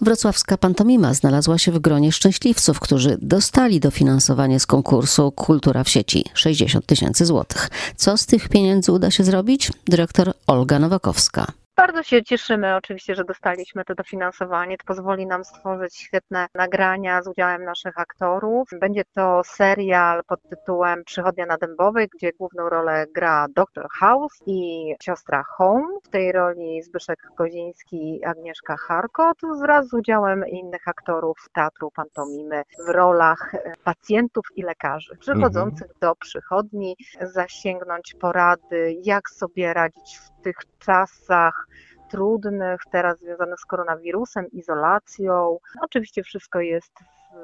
Wrocławska pantomima znalazła się w gronie szczęśliwców, którzy dostali dofinansowanie z konkursu Kultura w sieci 60 tysięcy złotych. Co z tych pieniędzy uda się zrobić? Dyrektor Olga Nowakowska. Bardzo się cieszymy oczywiście, że dostaliśmy to dofinansowanie. To pozwoli nam stworzyć świetne nagrania z udziałem naszych aktorów. Będzie to serial pod tytułem Przychodnia na Dębowej, gdzie główną rolę gra Dr. House i siostra Home. W tej roli Zbyszek Koziński i Agnieszka Harkot wraz z udziałem innych aktorów teatru pantomimy w rolach pacjentów i lekarzy przychodzących mhm. do przychodni, zasięgnąć porady, jak sobie radzić w tych czasach trudnych, teraz związanych z koronawirusem, izolacją. Oczywiście wszystko jest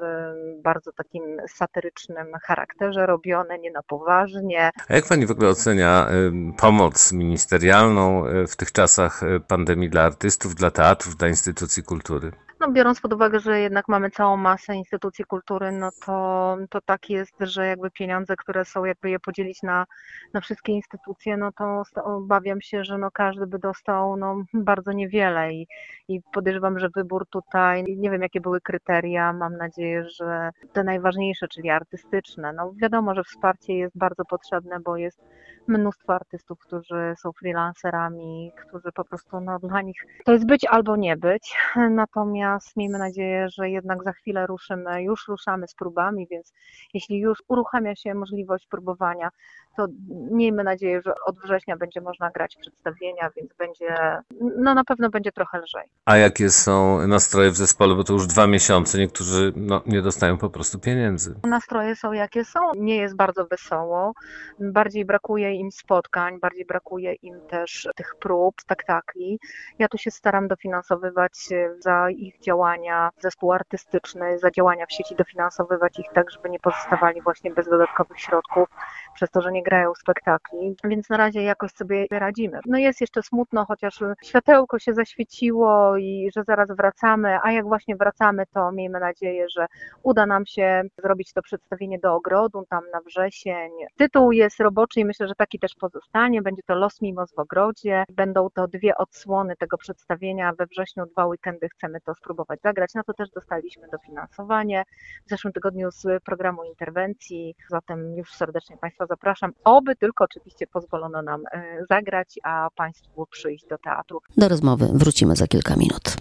w bardzo takim satyrycznym charakterze robione, nie na poważnie. A jak pani w ogóle ocenia pomoc ministerialną y, w tych czasach y, pandemii dla artystów, dla teatrów, dla instytucji kultury? No, biorąc pod uwagę, że jednak mamy całą masę instytucji kultury, no to, to tak jest, że jakby pieniądze, które są, jakby je podzielić na, na wszystkie instytucje, no to obawiam się, że no każdy by dostał no, bardzo niewiele i, i podejrzewam, że wybór tutaj, nie wiem jakie były kryteria, mam nadzieję, że te najważniejsze, czyli artystyczne. No wiadomo, że wsparcie jest bardzo potrzebne, bo jest mnóstwo artystów, którzy są freelancerami, którzy po prostu no, dla nich to jest być albo nie być. Natomiast miejmy nadzieję, że jednak za chwilę ruszymy, już ruszamy z próbami, więc jeśli już uruchamia się możliwość próbowania, to miejmy nadzieję, że od września będzie można grać przedstawienia, więc będzie, no na pewno będzie trochę lżej. A jakie są nastroje w zespole, bo to już dwa miesiące, niektórzy no, nie dostają po prostu pieniędzy. Nastroje są jakie są, nie jest bardzo wesoło, bardziej brakuje im spotkań, bardziej brakuje im też tych prób, spektakli. Ja tu się staram dofinansowywać za ich działania zespół artystyczny, za działania w sieci dofinansowywać ich tak, żeby nie pozostawali właśnie bez dodatkowych środków, przez to, że nie grają spektakli, więc na razie jakoś sobie radzimy. No jest jeszcze smutno, chociaż światełko się zaświeciło i że zaraz wracamy, a jak właśnie wracamy, to miejmy nadzieję, że uda nam się zrobić to przedstawienie do ogrodu, tam na wrzesień. Tytuł jest roboczy i myślę, że taki też pozostanie. Będzie to Los Mimos w ogrodzie. Będą to dwie odsłony tego przedstawienia. We wrześniu dwa weekendy chcemy to spróbować zagrać. Na to też dostaliśmy dofinansowanie w zeszłym tygodniu z programu interwencji. Zatem już serdecznie Państwa zapraszam. Oby tylko oczywiście pozwolono nam e, zagrać, a Państwu przyjść do teatru. Do rozmowy wrócimy za kilka minut.